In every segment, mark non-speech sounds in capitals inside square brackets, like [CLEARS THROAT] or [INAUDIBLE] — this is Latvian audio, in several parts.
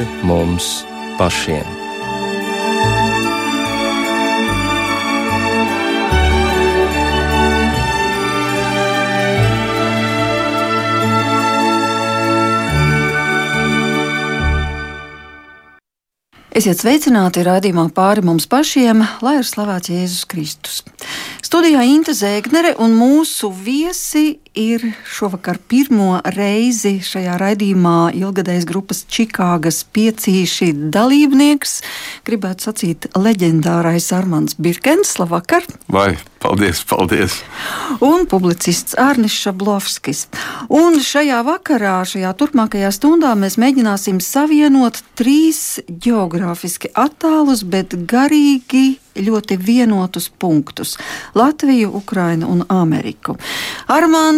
pāri mums pašiem. Esiet sveicināti raidījumā pāri mums pašiem, lai ir slavēts Jēzus Kristus. Studijā Inte Zēgnere un mūsu viesi ir šovakar pirmo reizi šajā raidījumā ilgadējs grupas Čikāgas piecīši dalībnieks. Gribētu sacīt leģendārais Armands Birkens. Labvakar! Vai, paldies, paldies! Un publicists Arnis Šablovskis. Un šajā vakarā, šajā turpmākajā stundā mēs mēģināsim savienot trīs geogrāfiski attālus, bet garīgi ļoti vienotus punktus - Latviju, Ukrainu un Ameriku.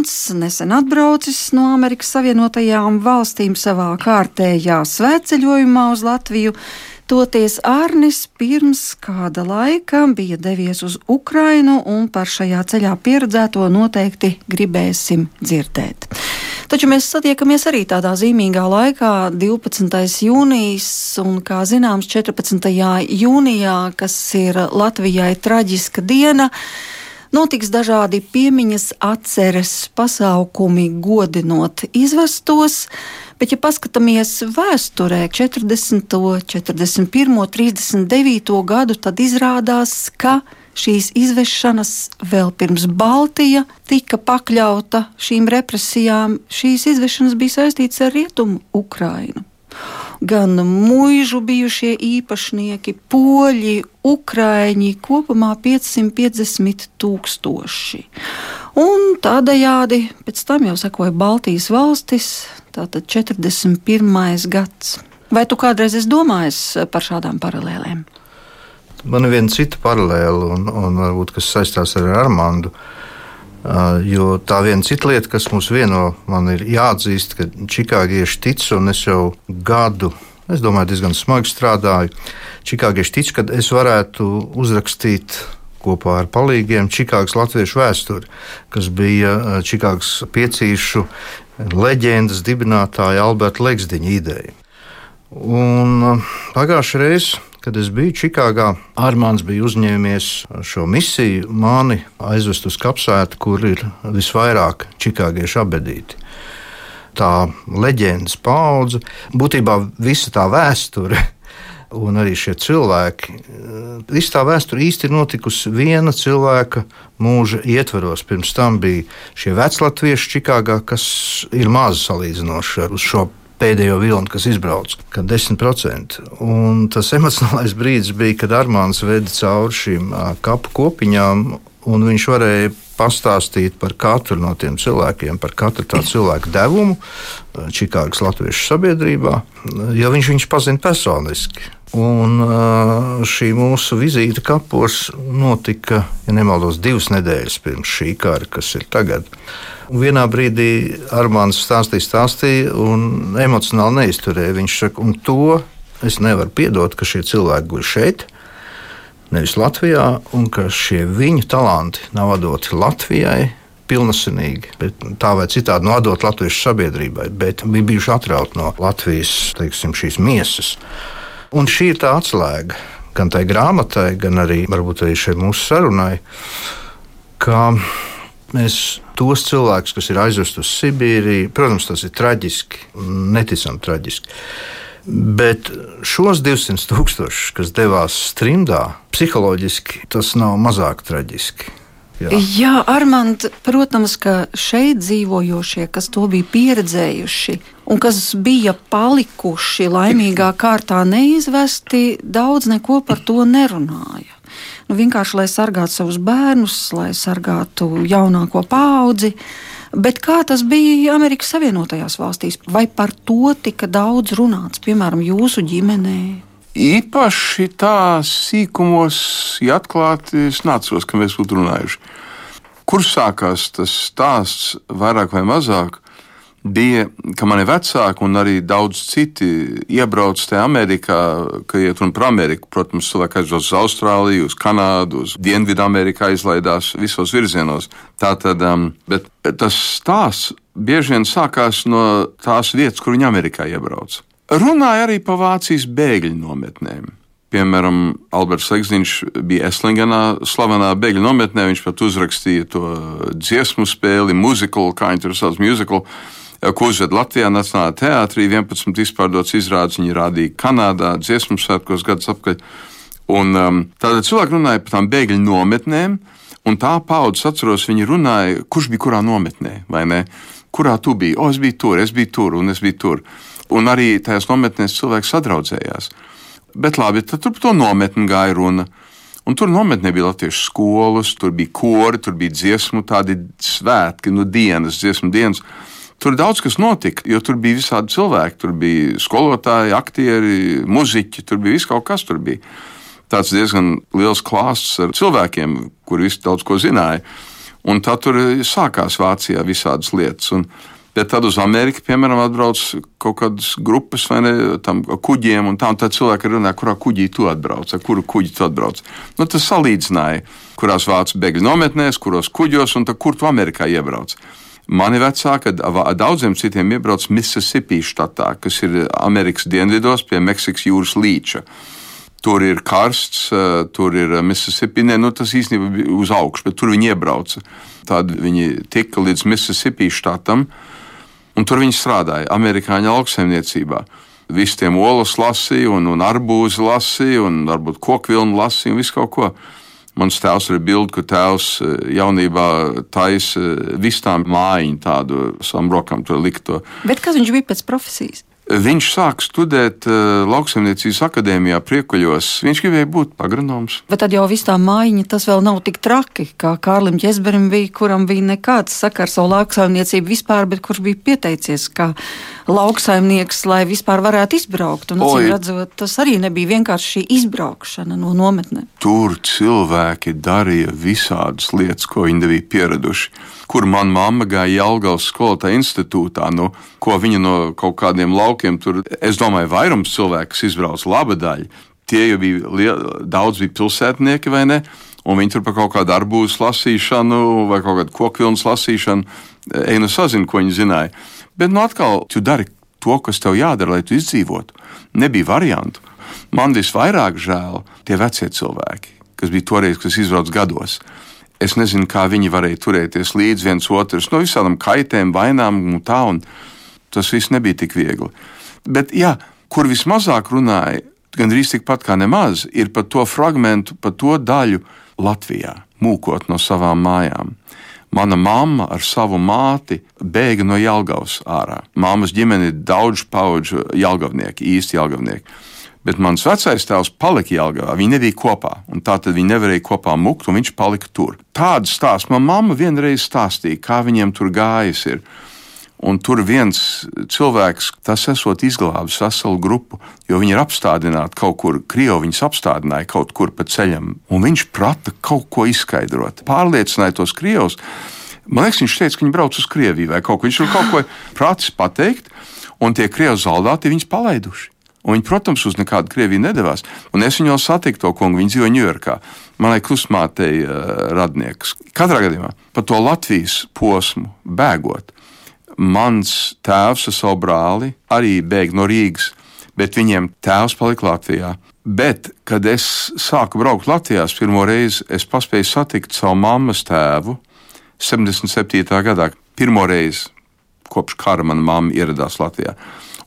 Armāns nesen atbraucis no Amerikas Savienotajām valstīm savā kārtējā svētceļojumā uz Latviju. Toties Arnis pirms kāda laika bija devies uz Ukrainu, un par šajā ceļā pieredzēto noteikti gribēsim dzirdēt. Taču mēs satiekamies arī tādā zīmīgā laikā, 12. jūnijas, un, kā zināms, 14. jūnijā, kas ir Latvijai traģiska diena. Notiks dažādi piemiņas, atceres pasākumi, godinot izvestos, bet, ja paskatāmies vēsturē, 40., 41., 39. gadu, tad izrādās, ka šīs izvešanas vēl pirms Baltija tika pakļauta šīm represijām, šīs izvešanas bija saistītas ar rietumu Ukrainu. Gan mūžu bijušie īpašnieki, poļi, ukrāņi, kopumā 550 tūkstoši. Un tādējādi pēc tam jau sekoja Baltijas valstis, tātad 41. gads. Vai tu kādreiz esi domājis par šādām paralēlēm? Man ir viena cita paralēla, un, un varbūt kas saistās ar Armāndu. Uh, jo tā viena cita lieta, kas mums vieno, man ir jāatzīst, ka čikāgieši tic, un es jau gadu, es domāju, diezgan smagi strādāju. Čikāgieši tic, ka es varētu uzrakstīt kopā ar palīgiem Čikāgas latviešu vēsturi, kas bija Čikāgas piecīšu leģendas dibinātāja Alberta Legsdiņa ideja. Un pagājušajā reizē Kad es biju Čikāgā, Armāns bija uzņēmies šo misiju mani aizvest uz kapsētu, kur ir visvairāk čikāgiešu abedīti. Tā leģendas paudze, būtībā visa tā vēsture [LAUGHS] un arī šie cilvēki. Visa tā vēsture īsti ir notikusi viena cilvēka mūža ietvaros. Pirms tam bija šie veclatvieši Čikāgā, kas ir maz salīdzinoši ar šo pēdējo vilni, kas izbrauca, kad 10%. Un tas emocionālais brīdis bija, kad Armāns veda cauri šīm kapu kopiņām, un viņš varēja pastāstīt par katru no tiem cilvēkiem, par katru tādu cilvēku devumu Čikāgas latviešu sabiedrībā, jo viņš viņus pazina personiski. Un šī mūsu vizīte kapos notika, ja nemaldos, divas nedēļas pirms šī kara, kas ir tagad. Un vienā brīdī Armāns stāstīja, stāstīja, un emocionāli neizturēja. Viņš saka, un to es nevaru piedot, ka šie cilvēki guļ šeit, nevis Latvijā, un ka šie viņu talanti nav doti Latvijai. Pilnasinīgi, bet tā vai citādi nodot Latvijas sabiedrībai, bet bija bijuši atrauti no Latvijas teiksim, šīs miesas. Un šī ir tā atslēga gan tai grāmatai, gan arī, arī šai mūsu sarunai, ka mēs tos cilvēkus, kas ir aizvest uz Sibīriju. Protams, tas ir traģiski, neticami traģiski. Bet šos 200 tūkstošus, kas devās trimdā, psiholoģiski tas nav mazāk traģiski. Jā, Jā Armand, protams, ka šeit dzīvojošie, kas to bija pieredzējuši un kas bija palikuši laimīgā kārtā neizvesti, daudz neko par to nerunāja nu, vienkārši lai sargātu savus bērnus, lai sargātu jaunāko paudzi. Bet kā tas bija Amerikas Savienotajās valstīs? Vai par to tika daudz runāts, piemēram, jūsu ģimenē? Īpaši tā sīkumos, ja atklāti, es nācos, ka mēs būtu runājuši. Kur sākās tas stāsts, vairāk vai mazāk? Bija, ka mani vecāki un arī daudz citi iebrauc tajā Amerikā, ka iet runa par Ameriku. Protams, cilvēki aizbrauc uz Austrāliju, uz Kanādu, uz Dienvidu Amerikā, izlaidās visos virzienos. Tātad, um, bet tas stāsts bieži vien sākās no tās vietas, kur viņi Amerikā iebrauc. Runāja arī par Vācijas bēgļu nometnēm. Piemēram, Alberts Ligzniņš bija Eslingenā, slavenā bēgļu nometnē. Viņš pat uzrakstīja to dziesmu spēli, muziklu, kā viņi tur sauc, muziklu, ko uzved Latvijā Nacionālajā teātrī. 11 izpārdots izrādes viņi rādīja Kanādā, dziesmu svētkos gadus apkārt. Un um, tātad cilvēki runāja par tām bēgļu nometnēm, un tā paudzes atceros, viņi runāja, kurš bija kurā nometnē, vai ne? Kurā tu biji? O, es biju tur, es biju tur, un es biju tur. Un arī tajās nometnēs cilvēki sadraudzējās. Bet labi, tad tur par to nometni gāja runa. Un tur nometnē bija latviešu skolas, tur bija kori, tur bija dziesmu, tādi svētki, nu, dienas, dziesmu dienas. Tur daudz kas notika, jo tur bija visādi cilvēki. Tur bija skolotāji, aktieri, muzeķi, tur bija viss kaut kas. Tur bija tāds diezgan liels klāsts ar cilvēkiem, kuri visi daudz ko zināja. Un tā tur sākās Vācijā visādas lietas. Un, Bet tad uz Ameriku, piemēram, atbrauc kaut kādas grupas vai ne, tam kuģiem, un tā, un tad cilvēki runā, kurā kuģī tu atbrauc, ar kuru kuģi tu atbrauc. Nu, tas salīdzināja, kurās vācu bēgļu nometnēs, kuros kuģos, un tad, kur tu Amerikā iebrauc. Mani vecāki daudziem citiem iebrauc Mississippi štatā, kas ir Amerikas dienvidos pie Meksikas jūras līča. Tur ir karsts, eh, tur ir Mississippi. Nē, nu, tas īstenībā bija uz augšu, bet tur viņi iebrauca. Tad viņi tika līdz Mississippi štatam, un tur viņi strādāja amerikāņu lauksaimniecībā. Visi tiem olas lasīja, un, un arbūzi lasīja, un varbūt kokvilnu lasīja, un visu kaut ko. Mans tēvs ir bilde, ka tēvs eh, jaunībā taisa eh, vistām mājiņu tādu savam rokam, to likto. Bet kas viņš bija pēc profesijas? Viņš sāka studēt uh, lauksaimniecības akadēmijā Priekuļos. Viņš gribēja būt agronoms. Bet tad jau viss tā mājiņa, tas vēl nav tik traki, kā Kārlim Česberim bija, kuram bija nekāds sakars ar lauksaimniecību vispār, bet kurš bija pieteicies kā lauksaimnieks, lai vispār varētu izbraukt. Un, acīm redzot, tas arī nebija vienkārši šī izbraukšana no nometnēm. Tur cilvēki darīja visādas lietas, ko viņi nebija pieraduši kur manā mamma gāja Jālgavas skolotāja institūtā, nu, ko viņa no kaut kādiem laukiem tur, es domāju, vairums cilvēku, kas izbrauc laba daļa. Tie jau bija liela, daudz bija pilsētnieki vai ne? Un viņi tur par kaut kādu arbūzu lasīšanu vai kaut kādu kokvilnu lasīšanu, ej nu sazina, ko viņi zināja. Bet nu atkal, tu dari to, kas tev jādara, lai tu izdzīvotu. Nebija variantu. Man visvairāk žēl tie vecie cilvēki, kas bija toreiz, kas izbrauc gados. Es nezinu, kā viņi varēja turēties līdz viens otrs no visādām kaitēm, vainām un tā, un tas viss nebija tik viegli. Bet, jā, kur vismazāk runāja, gandrīz tikpat kā nemaz, ir par to fragmentu, par to daļu Latvijā, mūkot no savām mājām. Mana mamma ar savu māti bēga no Jālgavas ārā. Māmas ģimene ir daudz paudžu jālgavnieki, īsti jālgavnieki. Bet mans vecais tēvs palika Jālgavā. Viņi nebija kopā, tā tad viņi nevarēja kopā mukt, un viņš palika tur. Tādu stāstu man mamma vienreiz stāstīja, kā viņiem tur gājis. Ir. Un tur viens cilvēks, tas esot izglābis veselu grupu, jo viņi ir apstādināti kaut kur, Krievi viņus apstādināja kaut kur pa ceļam, un viņš prata kaut ko izskaidrot. Pārliecināja tos Krievus. Man liekas, viņš teica, ka viņi brauc uz Krieviju vai kaut ko. Viņš tur kaut ko prātis pateikt, un tie Krievu zaldāti viņus palaiduši. Un viņi, protams, uz nekādu Krieviju nedavās. Un es viņu satiku to kungu, viņš dzīvo Ņujorkā. Manai klusmātei uh, radnieks. Katrā gadījumā par to Latvijas posmu bēgot. Mans tēvs ar savu brāli arī bēg no Rīgas, bet viņiem tēvs palika Latvijā. Bet, kad es sāku braukt Latvijā, pirmo reizi es paspēju satikt savu mammas tēvu 77. gadā. Pirmo reizi kopš kara mana mamma ieradās Latvijā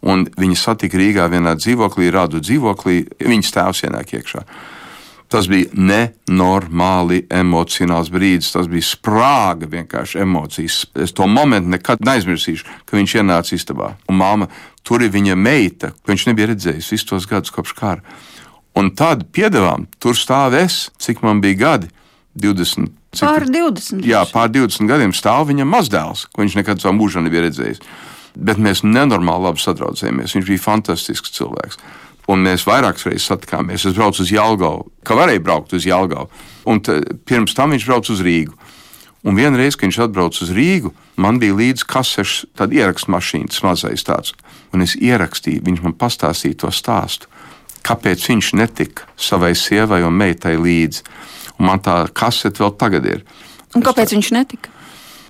un viņi satika Rīgā vienā dzīvoklī, rādu dzīvoklī, viņas tēvs ienāk iekšā. Tas bija nenormāli emocionāls brīdis. Tas bija sprāga vienkārši emocijas. Es to momentu nekad neaizmirsīšu, kad viņš ienāca istabā. Un māma, tur ir viņa meita, ko viņš nebija redzējis visus tos gadus kopš kara. Un tad piedevām, tur stāv es, cik man bija gadi, 20. Pār 20. Jā, pār 20 gadiem stāv viņa mazdēls, ko viņš nekad savā mūžā nebija redzējis bet mēs nenormāli labi sadraudzējāmies. Viņš bija fantastisks cilvēks. Un mēs vairākas reizes satikāmies. Es braucu uz Jālgavu, kā varēja braukt uz Jālgavu. Un pirms tam viņš brauca uz Rīgu. Un vienreiz, kad viņš atbrauca uz Rīgu, man bija līdzi kasešs, tāda ierakstu mašīna, mazais tāds. Un es ierakstīju, viņš man pastāstīja to stāstu, kāpēc viņš netika savai sievai un meitai līdzi. Un man tā kasete vēl tagad ir. Un kāpēc tā, viņš netika?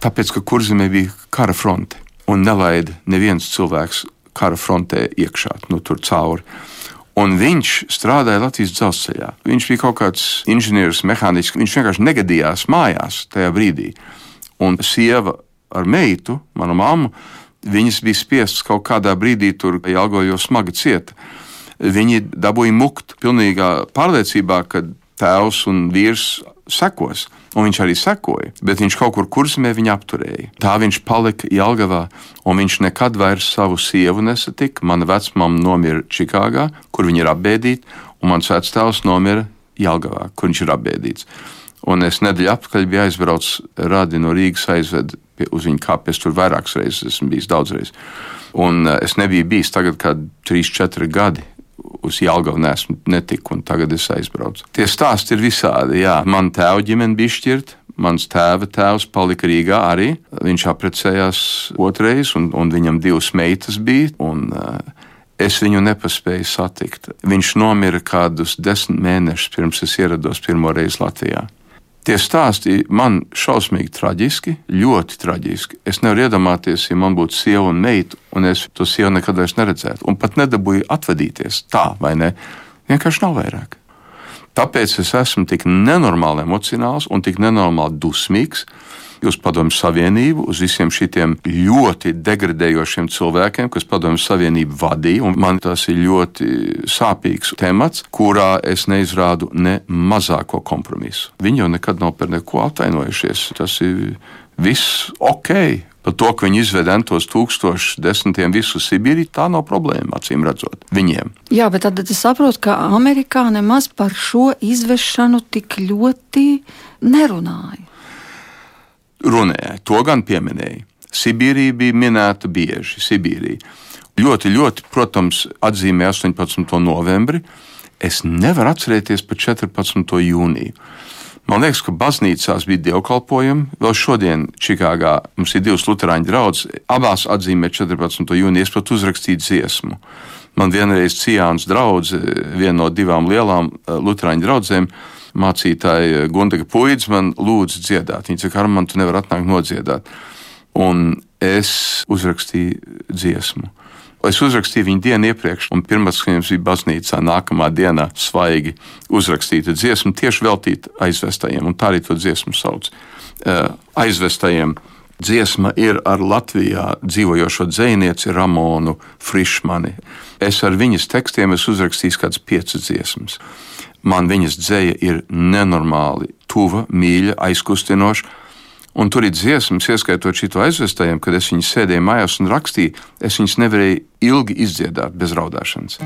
Tāpēc, ka kurzemē bija kara fronte un nelaida neviens cilvēks kara frontē iekšā, nu, tur cauri. Un viņš strādāja Latvijas dzelzceļā. Viņš bija kaut kāds inženieris, mehānisks. Viņš vienkārši negadījās mājās tajā brīdī. Un sieva ar meitu, manu mammu, viņas bija spiestas kaut kādā brīdī tur jālgojo smagi cieta. Viņi dabūja mukt pilnīgā pārliecībā, ka tēvs un vīrs sekos. Un viņš arī sekoja, bet viņš kaut kur kurzemē viņu apturēja. Tā viņš palika Jālgavā, un viņš nekad vairs savu sievu nesatika. Mana vecmāma nomira Čikāgā, kur viņa ir apbēdīta, un mans vectēvs nomira Jālgavā, kur viņš ir apbēdīts. Un es nedēļu atpakaļ biju aizbraucis, rādi no Rīgas aizved uz viņu kāpju. Es tur vairākas reizes esmu bijis, daudz reizes. Un eh, es nebiju bijis tagad, kad 3, 4 gadi uz Jālgaunu nesmu netiku, un tagad es aizbraucu. Tie stāsti ir visādi. Jā. Man tēva ģimene bija šķirta. Mans tēva tēvs palika Rīgā arī. Viņš apprecējās otrreiz, un, un viņam divas meitas bija. Un, uh, es viņu nepaspēju satikt. Viņš nomira kādus desmit mēnešus pirms es ierados pirmo reizi Latvijā. Tie stāsti man šausmīgi traģiski, ļoti traģiski. Es nevaru iedomāties, ja man būtu sieva un meita, un es to sievu nekad vairs neredzētu, un pat nedabūju atvadīties tā, vai ne? Vienkārši nav vairāk. Tāpēc es esmu tik nenormāli emocionāls un tik nenormāli dusmīgs, uz Padomju Savienību, uz visiem šiem ļoti degradējošiem cilvēkiem, kas Padomju Savienību vadīja. Man tas ir ļoti sāpīgs temats, kurā es neizrādu ne mazāko kompromisu. Viņi jau nekad nav par neko atvainojušies. Tas ir viss ok. Par to, ka viņi izveda entos tūkstošus desmitiem visu Sibīriju, tā nav problēma, acīm redzot, viņiem. Jā, bet tad es saprotu, ka Amerikā nemaz par šo izvešanu tik ļoti nerunāja runāja, to gan pieminēja. Sibīrija bija minēta bieži. Sibīrija. Ļoti, ļoti, protams, atzīmē 18. novembri. Es nevaru atcerēties par 14. jūniju. Man liekas, ka baznīcās bija dievkalpojumi. Vēl šodien Čikāgā mums ir divas luterāņu draugas. Abās atzīmē 14. jūniju, es pat uzrakstīju dziesmu. Man vienreiz Cijāns draugs, viena no divām lielām eh, luterāņu draugiem, mācītāja Gundaga Puīds man lūdza dziedāt. Viņa saka, Armand, tu nevari atnākt nodziedāt. Un es uzrakstīju dziesmu. Es uzrakstīju viņu dienu iepriekš, un pirmā skaņas bija baznīcā. Nākamā dienā svaigi uzrakstīta dziesma, tieši veltīta aizvestajiem, un tā arī to dziesmu sauc. Eh, aizvestajiem dziesma ir ar Latvijā dzīvojošo dzinieci Ramonu Frišmani. Es ar viņas tekstiem esmu uzrakstījis kādas piecas dziesmas man viņas dzēja ir nenormāli tuva, mīļa, aizkustinoša. Un tur ir dziesmas, ieskaitot šo aizvestajiem, kad es viņus sēdēju mājās un rakstīju, es viņus nevarēju ilgi izdziedāt bez raudāšanas.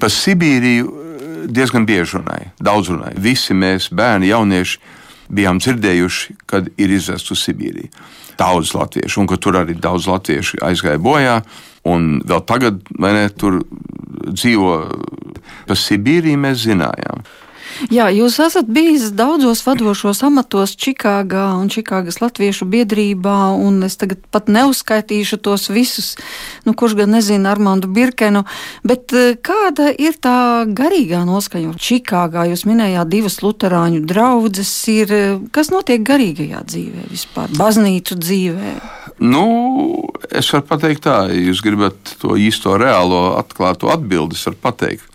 Par Sibīriju eh, diezgan bieži runāja, daudz runāja. Visi mēs, bērni, jaunieši, bijām dzirdējuši, kad ir izvests uz Sibīriju. Daudz latviešu, un ka tur arī daudz latviešu aizgāja bojā, un vēl tagad ne, tur dzīvo Par Sibīriju mēs zinājām. Jā, jūs esat bijis daudzos vadošos amatos Čikāgā un Čikāgas Latviešu biedrībā, un es tagad pat neuzskaitīšu tos visus, nu, kurš gan nezina Armāndu Birkenu, bet eh, kāda ir tā garīgā noskaņa Čikāgā? Jūs minējāt divas luterāņu draudzes, ir, kas notiek garīgajā dzīvē vispār, baznīcu dzīvē? Nu, es varu pateikt tā, ja jūs gribat to īsto reālo atklāto atbildi, es varu pateikt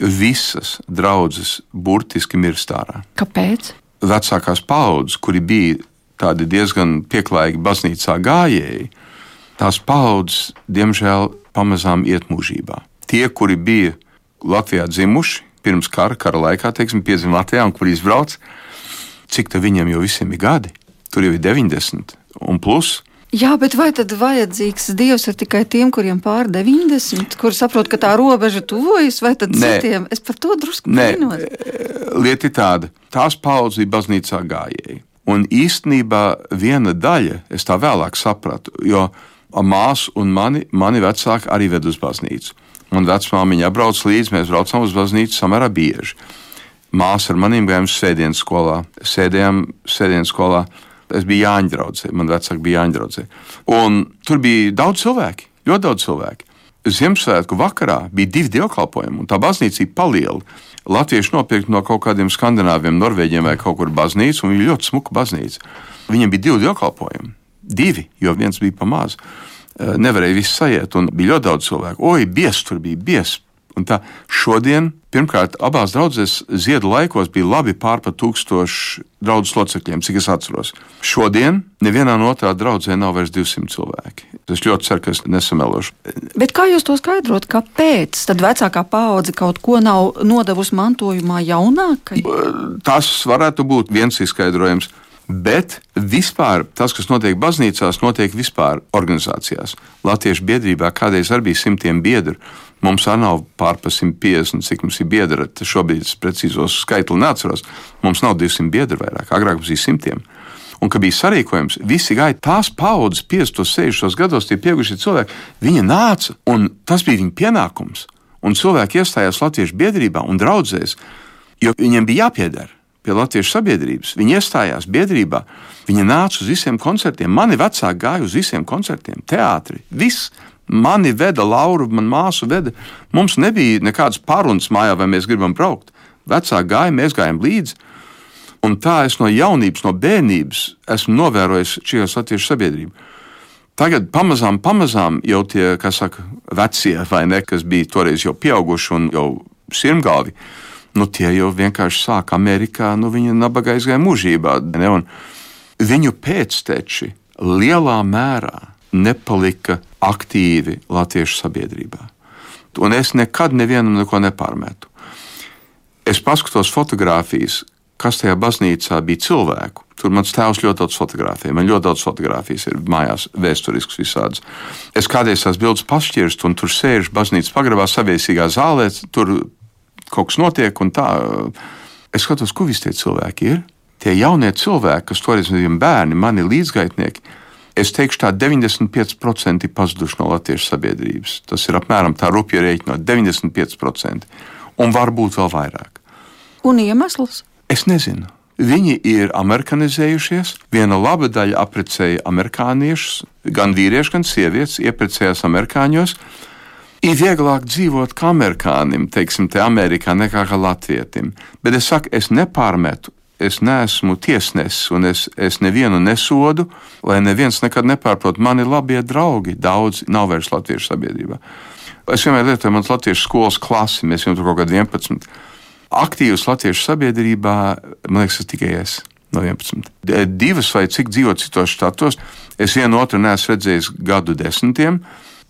visas draudzes burtiski mirst ārā. Kāpēc? Vecākās paudzes, kuri bija tādi diezgan pieklājīgi baznīcā gājēji, tās paudzes, diemžēl, pamazām iet mūžībā. Tie, kuri bija Latvijā dzimuši pirms kara, kara laikā, teiksim, piedzima Latvijā un kuri izbrauc, cik viņiem jau visiem ir gadi? Tur jau ir 90 un plus. Jā, bet vai tad vajadzīgs Dievs ir tikai tiem, kuriem pār 90, kuri saprot, ka tā robeža tuvojas, vai tad Nē. citiem? Es par to drusku brīnos. Lieta ir tāda, tās paudzes bija baznīcā gājēji. Un īstenībā viena daļa, es tā vēlāk sapratu, jo māsa un mani, mani vecāki arī ved uz baznīcu. Un vecmāmiņa brauc līdzi, mēs braucam uz baznīcu samērā bieži. Māsa ar maniem gājām sēdienas skolā, sēdējām sēdienas skolā. Es biju Jāņa draudzē, man vecāki bija Jāņa draudzē. Un tur bija daudz cilvēku, ļoti daudz cilvēku. Ziemassvētku vakarā bija divi dievkalpojumi, un tā baznīca bija paliela. Latvieši nopirka no kaut kādiem skandināviem, norvēģiem vai kaut kur baznīcu, un viņa ļoti smuka baznīca. Viņam bija divi dievkalpojumi, divi, jo viens bija pa maz. nevarēja viss sajiet, un bija ļoti daudz cilvēku. Oi, bies tur bija, bies! Un tā šodien, pirmkārt, abās draudzēs ziedu laikos bija labi pār pa tūkstošu draugu locekļiem, cik es atceros. Šodien nevienā no otrā draudzē nav vairs 200 cilvēki. Es ļoti ceru, ka es nesamelošu. Bet kā jūs to skaidrot? Kāpēc tad vecākā paudze kaut ko nav nodevusi mantojumā jaunākai? Tas varētu būt viens izskaidrojums. Bet vispār tas, kas notiek baznīcās, notiek vispār organizācijās. Latviešu biedrībā kādreiz arī bija simtiem biedru. Mums arī nav pārpa 150, cik mums ir biedri. Šobrīd es precīzos skaitli neatceros. Mums nav 200 biedru vairāk, agrāk mums bija simtiem. Un, kad bija sarīkojums, visi gāja tās paudzes, 50, 60 gados, tie pieaugušie cilvēki. Viņi nāca, un tas bija viņu pienākums. Un cilvēki iestājās Latviešu biedrībā un draudzēs, jo viņiem bija jāpiedara pie Latviešu sabiedrības. Viņi iestājās biedrībā, viņi nāca uz visiem koncertiem. Mani vecāki gāja uz visiem koncertiem, teātri, viss. Mani veda Laura, man māsu veda. Mums nebija nekādas pārunas mājā, vai mēs gribam braukt. Vecāki gāja, mēs gājām līdzi. Un tā es no jaunības, no bērnības esmu novērojis šajos latviešu sabiedrību. Tagad pamazām, pamazām jau tie, kas saka, vecie vai ne, kas bija toreiz jau pieauguši un jau sirmgalvi, nu, tie jau vienkārši sāk Amerikā, nu, viņa nabaga aizgāja mūžībā. Ne? Viņu pēcteči lielā mērā nepalika aktīvi latviešu sabiedrībā. Un es nekad nevienam neko nepārmetu. Es paskatos fotogrāfijas, kas tajā baznīcā bija cilvēku. Tur mans tēvs ļoti daudz fotografēja. Man ļoti daudz fotografijas ir mājās, vēsturisks visādas. Es kādreiz tās bildes pašķirstu, un tur sēžu baznīcas pagrabā, saviesīgā zālē, tur kaut kas notiek. Es skatos, kur visi tie cilvēki ir. Tie jaunie cilvēki, kas toreiz bija bērni, mani līdzgaitnieki, es teikšu, tā 95% ir pazuduši no latviešu sabiedrības. Tas ir apmēram tā rupja rēķinot - 95%. Un varbūt vēl vairāk. Un iemesls? Es nezinu. Viņi ir amerikanizējušies. Viena laba daļa apprecēja amerikāniešus, gan vīrieši, gan sievietes ieprecējās amerikāņos. Ir vieglāk dzīvot kā amerikānim, teiksim, te Amerikā, nekā kā latvietim. Bet es saku, es nepārmetu es neesmu tiesnesis, un es, es nevienu nesodu, lai neviens nekad nepārprot. Mani labie draugi, daudz nav vairs latviešu sabiedrībā. Es vienmēr lietoju manas latviešu skolas klasi, mēs jau tur kaut kādi 11. Aktīvs latviešu sabiedrībā, man liekas, tas tikai es. No 11. Divas vai cik dzīvo citos štatos, es vienu otru neesmu redzējis gadu desmitiem,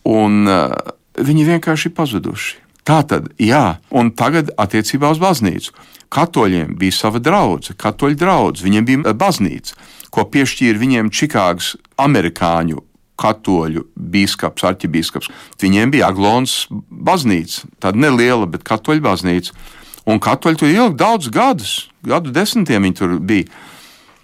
un uh, viņi vienkārši pazuduši. Tā tad, jā, un tagad attiecībā uz baznīcu. Katoļiem bija sava draudzene, katoļu draugs, viņiem bija baznīca, ko piešķīra viņiem Čikāgas amerikāņu katoļu biskups, arhibīskaps. Viņiem bija Aglons baznīca, tāda neliela, bet katoļu baznīca. Un katoļi tur ilgi daudz gadus, gadu desmitiem viņi tur bija.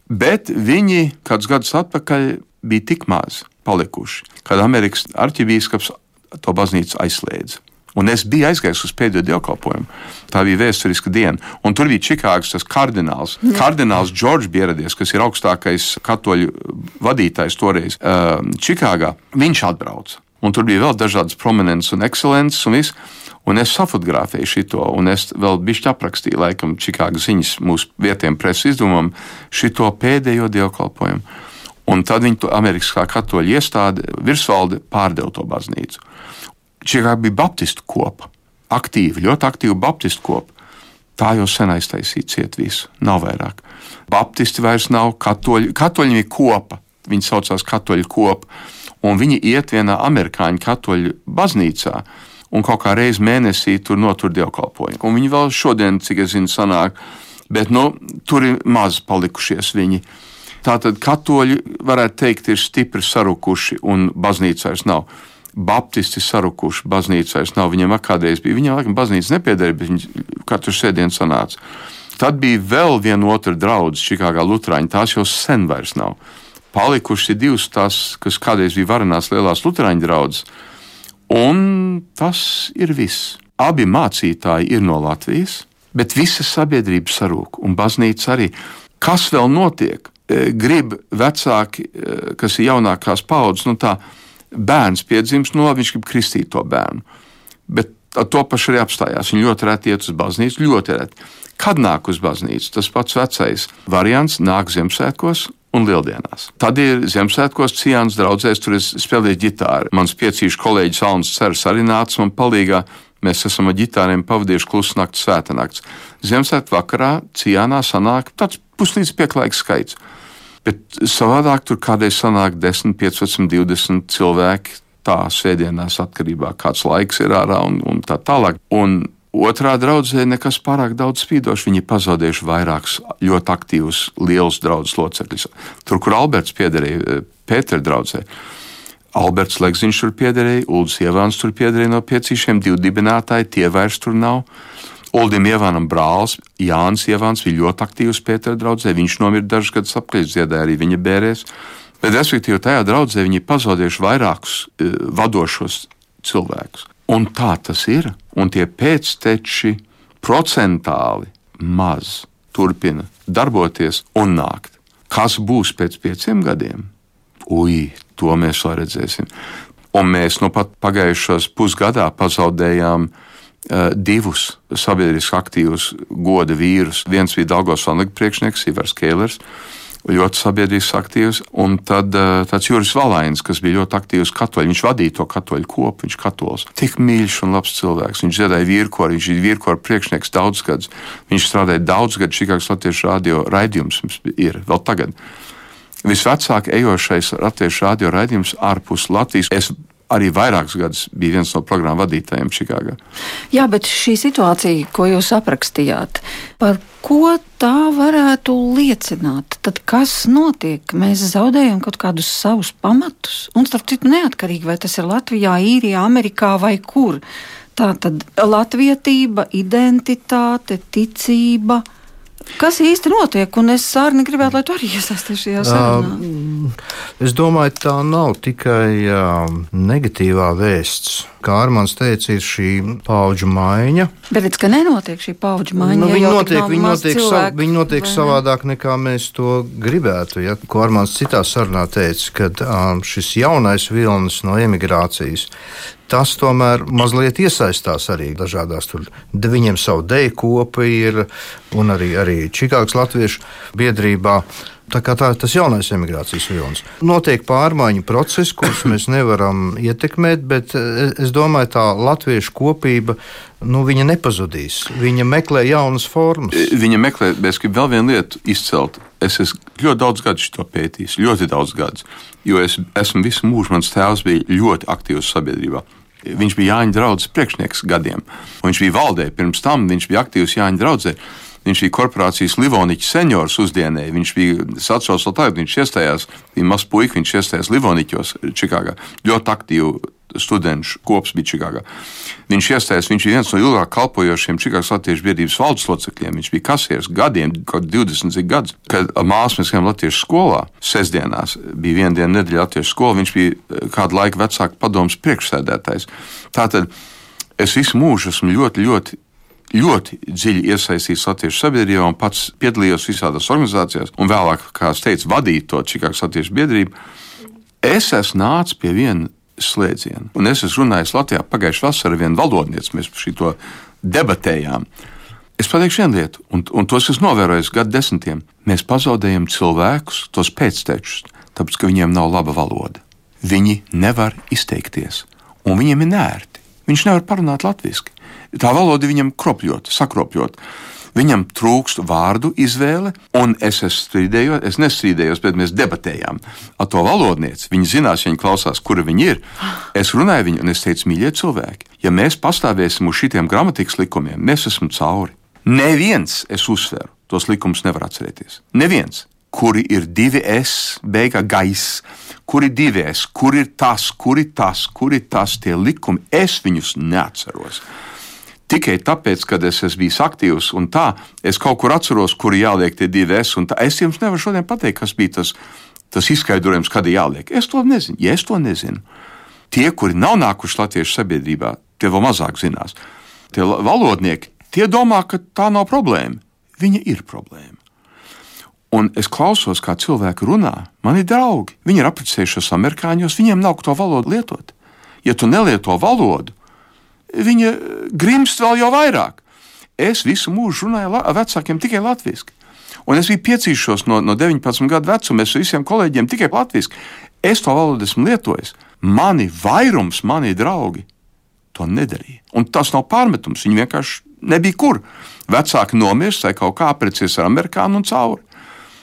Bet viņi kādus gadus atpakaļ bija tik maz palikuši, kad Amerikas arhibīskaps to baznīcu aizslēdza. Un es biju aizgājis uz pēdējo dievkalpojumu. Tā bija vēsturiska diena. Un tur bija Čikāgas kardināls. Jā. Kardināls Džordžs bija ieradies, kas ir augstākais katoļu vadītājs toreiz uh, Čikāgā. Viņš atbrauca. Un tur bija vēl dažādas prominences un ekscelences un viss. Un es safotografēju šo, un es vēl bišķi aprakstīju, laikam, Čikāgas ziņas mūsu vietējiem preses izdevumam, šo pēdējo dievkalpojumu. Un tad viņi to Amerikas katoļu iestāde virsvalde pārdeva to baznīcu. Čikāga bija Baptistu kopa, aktīva, ļoti aktīva Baptistu kopa. Tā jau sen aiztaisīja ciet visu, nav vairāk. Baptisti vairs nav katoļi, katoļi ir kopa, viņi saucās katoļu kopa, un viņi iet vienā amerikāņu katoļu baznīcā. Un kaut kā reizē mēnesī tur notur dievkalpojumu. Un viņi vēl šodien, cik es zinu, sanāk, bet nu, tur ir maz palikušies viņi. Tātad katoļi, varētu teikt, ir stipri sarukuši un baznīca vairs nav. Baptisti sarukuši, baznīca vairs nav. Viņiem kādreiz bija, viņiem laikam baznīca nepiederēja, bet viņi katru sēdienu sanāca. Tad bija vēl viena otra draudzene, Čikāgā Lutāņa. Tās jau sen vairs nav. Palikušas ir divas tās, kas kādreiz bija varenās lielās Lutāņu draugas. Un tas ir viss. Abi mācītāji ir no Latvijas, bet visa sabiedrība sarūk, un baznīca arī. Kas vēl notiek? E, grib vecāki, e, kas ir jaunākās paudzes, nu tā, bērns piedzimst, no viņš grib kristīt to bērnu. Bet ar to pašu arī apstājās. Viņi ļoti reti iet uz baznīcu, ļoti reti. Kad nāk uz baznīcu, tas pats vecais variants nāk Ziemassvētkos un Lieldienās. Tad ir Ziemassvētkos Cijāns draudzēs, tur es spēlēju ģitāru. Mans piecīšu kolēģis Alns Cers arī nāca man palīgā. Mēs esam ar ģitāriem pavadījuši klusu nakti, svēta nakts. Ziemassvētku vakarā Cijānā sanāk tāds puslīdz pieklājīgs skaits. Bet savādāk tur kādreiz sanāk 10, 15, 20 cilvēki. Tā sēdienās atkarībā no kāds laiks ir ārā un, un tā tālāk. Un Otrā draudzē nekas pārāk daudz spīdošs. Viņi pazaudējuši vairākus ļoti aktīvus, lielus draugus locekļus. Tur, kur Alberts piederēja eh, Pētera draudzē, Alberts Legziņš tur piederēja, Ulris Ievāns tur piederēja no piecīšiem, divi dibinātāji, tie vairs tur nav. Uldim Ievānam brālis Jānis Ievāns bija ļoti aktīvs Pētera draudzē. Viņš nomira dažus gadus atpakaļ, dziedāja arī viņa bērēs. Bet, respektīvi, tajā draudzē viņi pazaudējuši vairākus uh, vadošos cilvēkus. Un tā tas ir. Un tie pēcteči procentāli maz turpina darboties un nākt. Kas būs pēc pieciem gadiem? Ui, to mēs vēl redzēsim. Un mēs nu pat pagājušos pusgadā pazaudējām uh, divus sabiedriski aktīvus goda vīrus. Viens bija Dāngos Vanlega priekšnieks, Ivars Kēlers, ļoti sabiedrisks aktīvs, un tad uh, tāds Juris Valains, kas bija ļoti aktīvs katoļs, viņš vadīja to katoļu kopu, viņš katols. Tik mīļš un labs cilvēks, viņš dziedāja vīrkoru, viņš bija vīrkoru priekšnieks daudz gadus, viņš strādāja daudz gadus Čikāgas Latviešu radio raidījums, ir vēl tagad. Visvecāk ejošais latviešu radio raidījums ārpus Latvijas. Es arī vairākus gadus bija viens no programmu vadītājiem Čikāgā. Jā, bet šī situācija, ko jūs aprakstījāt, par ko tā varētu liecināt? Tad kas notiek? Mēs zaudējam kaut kādus savus pamatus, un starp citu neatkarīgi, vai tas ir Latvijā, Īrijā, Amerikā vai kur. Tā tad latvietība, identitāte, ticība. Kas īsti notiek? Un es arī gribētu, lai tu arī iesaisties šajā sarunā. Uh, es domāju, tā nav tikai uh, negatīvā vēsts. Kā Armāns teica, ir šī paudžu maiņa. Bet redz, ka nenotiek šī paudžu maiņa. Nu, viņi notiek, viņi notiek, cilvēku, sav, viņi notiek savādāk nekā mēs to gribētu. Ja? Ko Armāns citā sarunā teica, ka um, šis jaunais vilnis no emigrācijas tas tomēr mazliet iesaistās arī dažādās tur. Viņiem savu deju kopu ir un arī, arī Čikāgas latviešu biedrībā. Tā kā tā ir tas jaunais emigrācijas vilnis. Notiek pārmaiņu process, kurus [COUGHS] mēs nevaram ietekmēt, bet eh, es domāju, tā latviešu kopība nu, nepazudīs. Viņa meklē jaunas formas. E, viņa meklē, bet es gribu vēl vienu lietu izcelt. Es esmu ļoti daudz gadu to pētījis, ļoti daudz gadu. Jo es esmu visu mūžu, mans tēvs bija ļoti aktīvs sabiedrībā. Viņš bija Jāņa draugs priekšnieks gadiem. Viņš bija valdē, pirms tam viņš bija aktīvs Jāņa draugs. Viņš bija korporācijas Livoniķa seniors uzdienē. Viņš bija vēl tagad, viņš iestājās, bija mazs puika, viņš iestājās Livoniķos Čikāgā. Ļoti aktīvi studentu kops bija Čikāgā. Viņš iestājās, viņš bija viens no ilgāk kalpojošiem Čikāgas Latviešu biedrības valdes locekļiem. Viņš bija kasieris gadiem, kaut 20 gadus. Kad māsas mēs gājām Latviešu skolā, sestdienās bija viena diena nedēļa Latviešu skolā, viņš bija eh, kādu laiku vecāku padomus priekšsēdētājs. Tātad es visu mūžu esmu ļoti, ļoti ļoti dziļi iesaistīts latviešu sabiedrībā un pats piedalījos visādās organizācijās, un vēlāk, kā es teicu, vadīju to Čikāgas latviešu biedrību. Es esmu nācis pie viena slēdzienu. Un es esmu runājis Latvijā pagājušā vasarā ar vienu valdnieci, mēs par šo debatējām. Es pateikšu vienu lietu, un, un tos es novēroju gadu desmitiem. Mēs pazaudējam cilvēkus, tos pēctečus, tāpēc ka viņiem nav laba valoda. Viņi nevar izteikties, un viņiem ir nērti. Viņš nevar parunāt latviešu. Tā valoda viņam kropļot, sakropļot. Viņam trūkst vārdu izvēle, un es strīdējos, es nestrīdējos, bet mēs debatējām ar to valodnieci. Viņi zinās, ja viņi klausās, kur viņi ir. Es runāju viņu, un es teicu, mīļie cilvēki, ja mēs pastāvēsim uz šitiem gramatikas likumiem, mēs esam cauri. Neviens, es uzsveru, tos likumus nevar atcerēties. Neviens, kuri ir divi S, beigā gaisa, kur ir divi S, kur ir tas, kur ir tas, kur ir tas, tie likumi, es viņus neatceros tikai tāpēc, ka es esmu bijis aktīvs un tā, es kaut kur atceros, kur jāliek tie divi es. Es jums nevaru šodien pateikt, kas bija tas, tas izskaidrojums, kad jāliek. Es to nezinu. Ja es to nezinu, tie, kuri nav nākuši latviešu sabiedrībā, tie vēl mazāk zinās. Tie valodnieki, tie domā, ka tā nav problēma. Viņa ir problēma. Un es klausos, kā cilvēki runā. Man ir draugi, viņi ir apprecējušies amerikāņos, viņiem nav ko to valodu lietot. Ja tu nelieto valodu, viņa grimst vēl jau vairāk. Es visu mūžu runāju ar vecākiem tikai latviešu. Un es biju piecīšos no, no 19 gadu vecuma, es visiem kolēģiem tikai latviešu. Es to valodu esmu lietojis. Mani vairums, mani draugi to nedarīja. Un tas nav pārmetums. Viņi vienkārši nebija kur. Vecāki nomirst vai kaut kā apprecēs ar amerikāņu un cauri.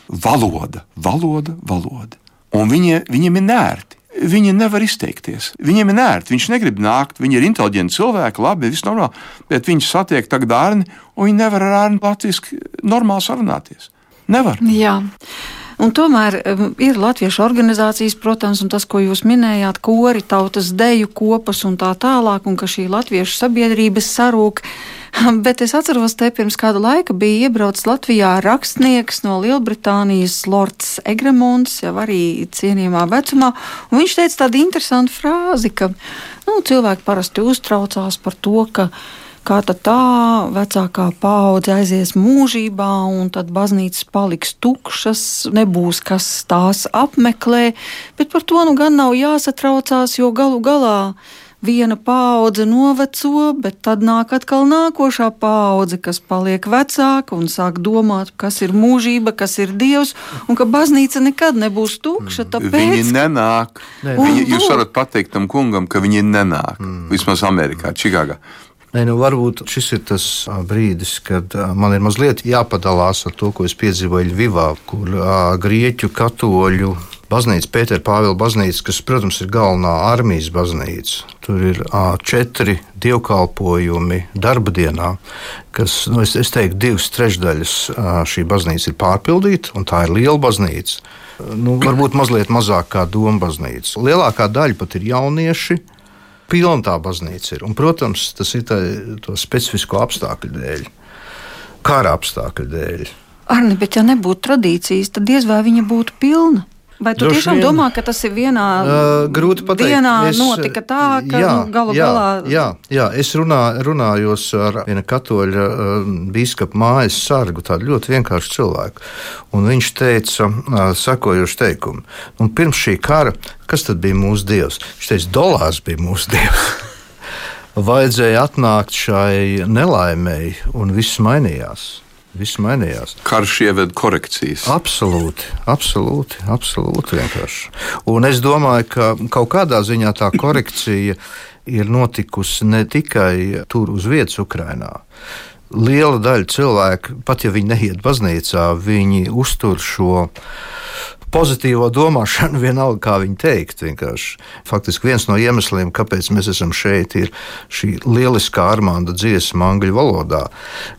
Valoda, valoda, valoda. Un viņi, viņiem ir nērti. Viņi nevar izteikties. Viņiem ir nērti. Viņš negrib nākt. Viņi ir inteliģenti cilvēki, labi, viss normāli. Bet viņi satiek tagad dārni, un viņi nevar ar ārnu latviešu normāli sarunāties. Nevar. Jā. Un tomēr ir latviešu organizācijas, protams, un tas, ko jūs minējāt, kori, tautas deju kopas un tā tālāk, un ka šī latviešu sabiedrības sarūk. Bet es atceros, te pirms kāda laika bija iebraucis Latvijā rakstnieks no Lielbritānijas, Lords Egremonts, jau arī cienījamā vecumā. Viņš teica tādu interesantu frāzi, ka nu, cilvēki parasti uztraucās par to, ka kā tā vecākā paudze aizies mūžībā, un tad baznīcas paliks tukšas, nebūs kas tās apmeklē, bet par to nu gan nav jāsatraucās, jo galu galā viena paudze noveco, bet tad nāk atkal nākošā paudze, kas paliek vecāka un sāk domāt, kas ir mūžība, kas ir dievs, un ka baznīca nekad nebūs tukša. Mm. Tāpēc... Viņi nenāk. Ne. Viņi, jūs varat pateikt tam kungam, ka viņi nenāk. Mm. Vismaz Amerikā, Čikāgā. Nē, nu varbūt šis ir tas brīdis, kad man ir mazliet jāpadalās ar to, ko es piedzīvoju Ļuvivā, kur grieķu katoļu baznīca, Pētera Pāvila baznīca, kas, protams, ir galvenā armijas baznīca. Tur ir četri dievkalpojumi darba dienā, kas, nu, es, es teiktu, divas trešdaļas šī baznīca ir pārpildīta, un tā ir liela baznīca. Nu, varbūt mazliet mazāk kā doma baznīca. Lielākā daļa pat ir jaunieši. Pilna tā baznīca ir. Un, protams, tas ir tā, to specifisko apstākļu dēļ, kara apstākļu dēļ. Arni, bet ja nebūtu tradīcijas, tad diez vai viņa būtu pilna. Vai tu Droši tiešām vien. domā, ka tas ir vienā uh, pateikt? Dienā es, notika tā, ka jā, nu, galu jā, galā. Jā, jā, es runā, runājos ar vienu katoļa uh, biskupa mājas sargu, tādu ļoti vienkāršu cilvēku. Un viņš teica uh, sekojošu teikumu. Un pirms šī kara, kas tad bija mūsu dievs? Viņš teica, dolārs bija mūsu dievs. [LAUGHS] Vajadzēja atnākt šai nelaimēji, un viss mainījās. Viss mainījās. Karš ieved korekcijas. Absolūti, absolūti, absolūti vienkārši. Un es domāju, ka kaut kādā ziņā tā korekcija ir notikusi ne tikai tur uz vietas, Ukrajinā. Liela daļa cilvēku, pat ja viņi neiet baznīcā, viņi uztur šo pozitīvo domāšanu, [LAUGHS] vienalga, kā viņi teikt. Vienkārši. Faktiski viens no iemesliem, kāpēc mēs esam šeit, ir šī lieliskā armānda dziesma angļu valodā,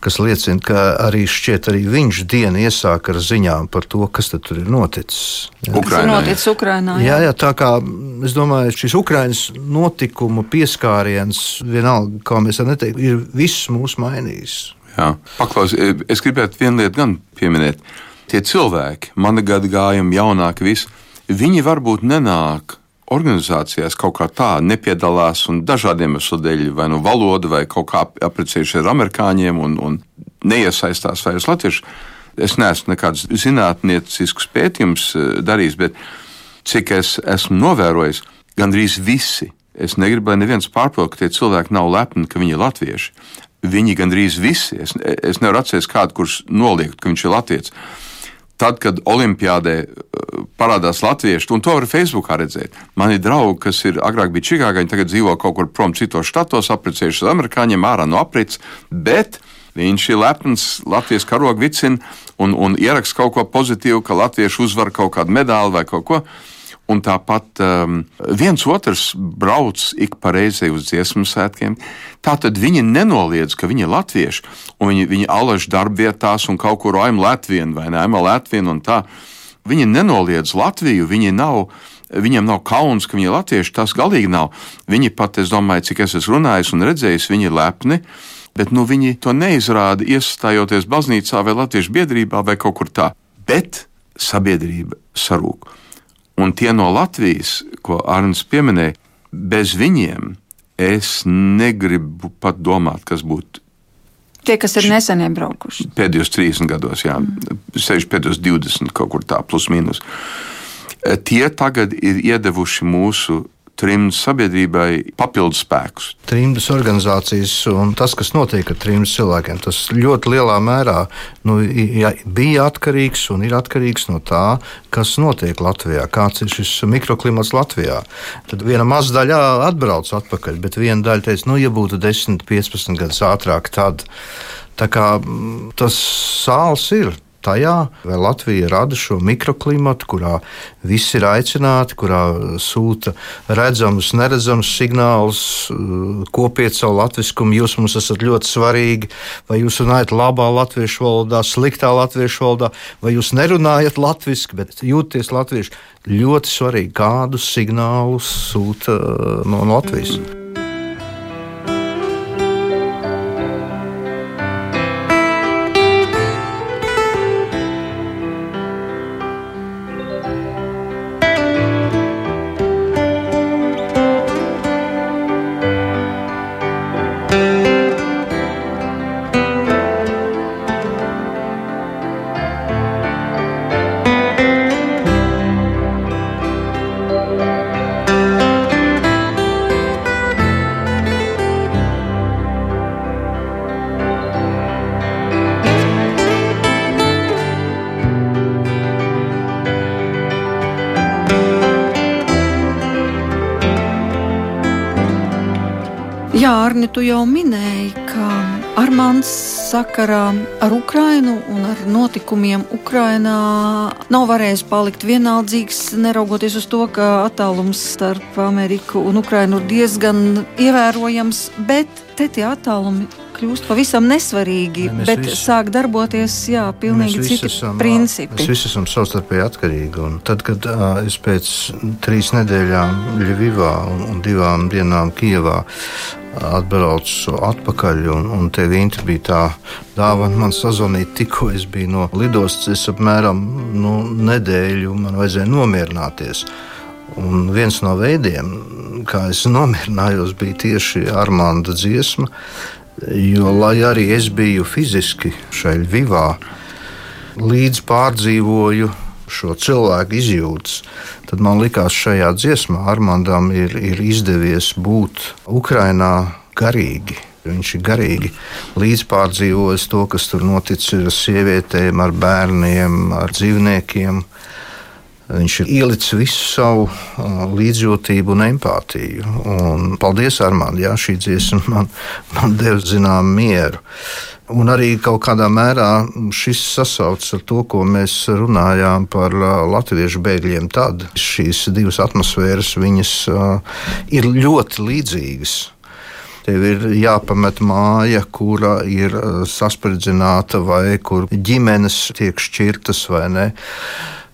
kas liecina, ka arī šķiet, arī viņš dienu iesāk ar ziņām par to, kas tur ir noticis. Jā. Ukrainā, noticis Ukrainā, jā. jā, jā, tā kā es domāju, šis Ukraiņas notikumu pieskāriens, vienalga, kā mēs varam neteikt, ir viss mūs mainījis. Jā, paklaus, es gribētu vienu lietu gan pieminēt tie cilvēki, mana gada gājuma, jaunāki, visi, viņi varbūt nenāk organizācijās kaut kā tā, nepiedalās un dažādiem iemeslu dēļ, vai nu valoda, vai kaut kā apprecējušies ar amerikāņiem un, un neiesaistās vairs latviešu. Es neesmu nekādus zinātnieciskus pētījumus eh, darījis, bet cik es esmu novērojis, gandrīz visi. Es negribu, lai neviens pārprot, ka tie cilvēki nav lepni, ka viņi ir latvieši. Viņi gandrīz visi. Es, es nevaru atcerēties kādu, kurš noliegt, ka viņš ir latviečs tad, kad Olimpijādē uh, parādās latvieši, un to var Facebookā redzēt. Man ir draugi, kas ir agrāk bija Čikāgā, viņi tagad dzīvo kaut kur prom citos štatos, apprecējušies ar amerikāņiem, ārā no aprits, viņš ir lepns Latvijas karogu vicina un, un ieraksta kaut ko pozitīvu, ka latvieši uzvar kaut kādu medaļu vai kaut ko. Un tāpat um, viens otrs brauc ik pa reizei uz dziesmu svētkiem. Tātad viņi nenoliedz, ka viņi ir latvieši, un viņi, viņi alaž darbvietās un kaut kur aim Latviju vai ne, aim Latviju un tā. Viņi nenoliedz Latviju, viņi nav. Viņiem nav kauns, ka viņi ir latvieši. Tas galīgi nav. Viņi pat, es domāju, cik es esmu runājis un redzējis, viņi ir lepni, bet nu, viņi to neizrāda iestājoties baznīcā vai latviešu biedrībā vai kaut kur tā. Bet sabiedrība sarūk. Un tie no Latvijas, ko Arnēs pieminēja, bez viņiem es negribu pat domāt, kas būtu. Tie, kas ir nesen iebraukuši. Pēdējos 30 gados, jā, mm. sevišķi pēdējos 20, kaut kur tā, plus mīnus. Tie tagad ir iedevuši mūsu trimdu sabiedrībai papildus spēkus. Trimdas organizācijas un tas, kas notiek ar trimdas cilvēkiem, tas ļoti lielā mērā nu, ja, bija atkarīgs un ir atkarīgs no tā, kas notiek Latvijā, kāds ir šis mikroklimats Latvijā. Tad viena maza daļa atbrauc atpakaļ, bet viena daļa teica, nu, ja būtu 10, 15 gadus ātrāk, tad. Tā kā mm, tas sāls ir tajā, Latvija rada šo mikroklimatu, kurā viss ir aicināti, kurā sūta redzamus, neredzamus signālus, uh, kopiet savu latviskumu, jūs mums esat ļoti svarīgi, vai jūs runājat labā latviešu valodā, sliktā latviešu valodā, vai jūs nerunājat latviešu, bet jūties latviešu. Ļoti svarīgi, kādus signālus sūta uh, no Latvijas. Mm. Sakarā ar Ukrainu un ar notikumiem Ukrainā nav varējis palikt vienaldzīgs, neraugoties uz to, ka attālums starp Ameriku un Ukrainu ir diezgan ievērojams, bet te tie attālumi kļūst pavisam nesvarīgi, ne, bet visi, sāk darboties jā, pilnīgi citi esam, principi. Mēs visi esam savstarpēji atkarīgi. Un tad, kad uh, es pēc trīs nedēļām Ļuvivā un, un divām dienām Kijavā atbraucu atpakaļ, un, un te viņa bija tā dāvana man sazvanīt, tikko es biju no lidostas. Es apmēram nu, nedēļu man vajadzēja nomierināties. Un viens no veidiem, kā es nomierinājos, bija tieši Armānda dziesma. Jo, lai arī es biju fiziski šeit, Vivā, līdz pārdzīvoju šo cilvēku izjūtas, tad man likās, šajā dziesmā Armandam ir, ir izdevies būt Ukrainā garīgi. Viņš ir garīgi līdzpārdzīvojis to, kas tur noticis ar sievietēm, ar bērniem, ar dzīvniekiem. Viņš ir ielicis visu savu uh, līdzjūtību un empātiju. Un paldies, Armāns, jā, šī dziesma [LAUGHS] man, man deva zināmu mieru. Un arī kaut kādā mērā šis sasaucas ar to, ko mēs runājām par uh, latviešu bēgļiem. Tad šīs divas atmosfēras uh, ir ļoti līdzīgas. Tev ir jāpamet māja, kura ir saspridzināta, vai kur ģimenes tiek šķirtas vai ne.